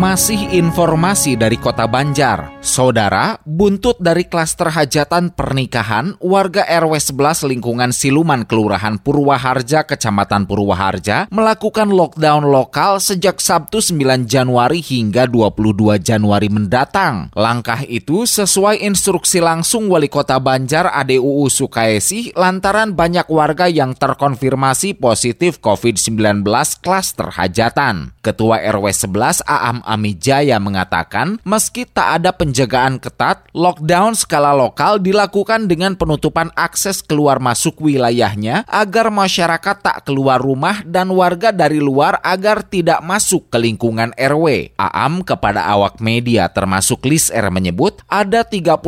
Masih informasi dari Kota Banjar. Saudara, buntut dari klaster hajatan pernikahan, warga RW 11 lingkungan Siluman Kelurahan Purwaharja, Kecamatan Purwaharja, melakukan lockdown lokal sejak Sabtu 9 Januari hingga 22 Januari mendatang. Langkah itu sesuai instruksi langsung Wali Kota Banjar ADUU Sukaisi lantaran banyak warga yang terkonfirmasi positif COVID-19 klaster hajatan. Ketua RW 11 Aam Amijaya mengatakan, meski tak ada penjagaan ketat, lockdown skala lokal dilakukan dengan penutupan akses keluar masuk wilayahnya agar masyarakat tak keluar rumah dan warga dari luar agar tidak masuk ke lingkungan RW. Aam kepada awak media termasuk Lis R menyebut ada 31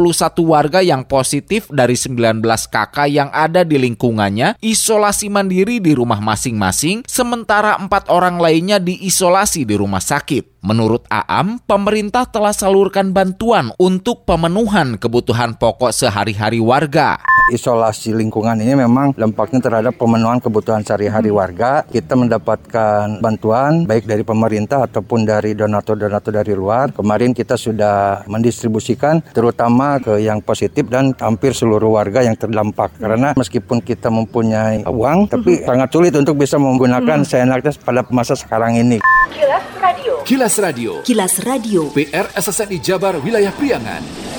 warga yang positif dari 19 kakak yang ada di lingkungannya isolasi mandiri di rumah masing-masing sementara empat orang lainnya diisolasi di rumah sakit. Menurut Aam, pemerintah telah salurkan bantuan untuk pemenuhan kebutuhan pokok sehari-hari warga. Isolasi lingkungan ini memang dampaknya terhadap pemenuhan kebutuhan sehari-hari warga. Kita mendapatkan bantuan baik dari pemerintah ataupun dari donatur-donatur dari luar. Kemarin kita sudah mendistribusikan terutama ke yang positif dan hampir seluruh warga yang terdampak. Karena meskipun kita mempunyai uang, tapi sangat sulit untuk bisa menggunakan seenaknya pada masa sekarang ini. Kilas Radio. Kilas Radio. PR SSNI Jabar Wilayah Priangan.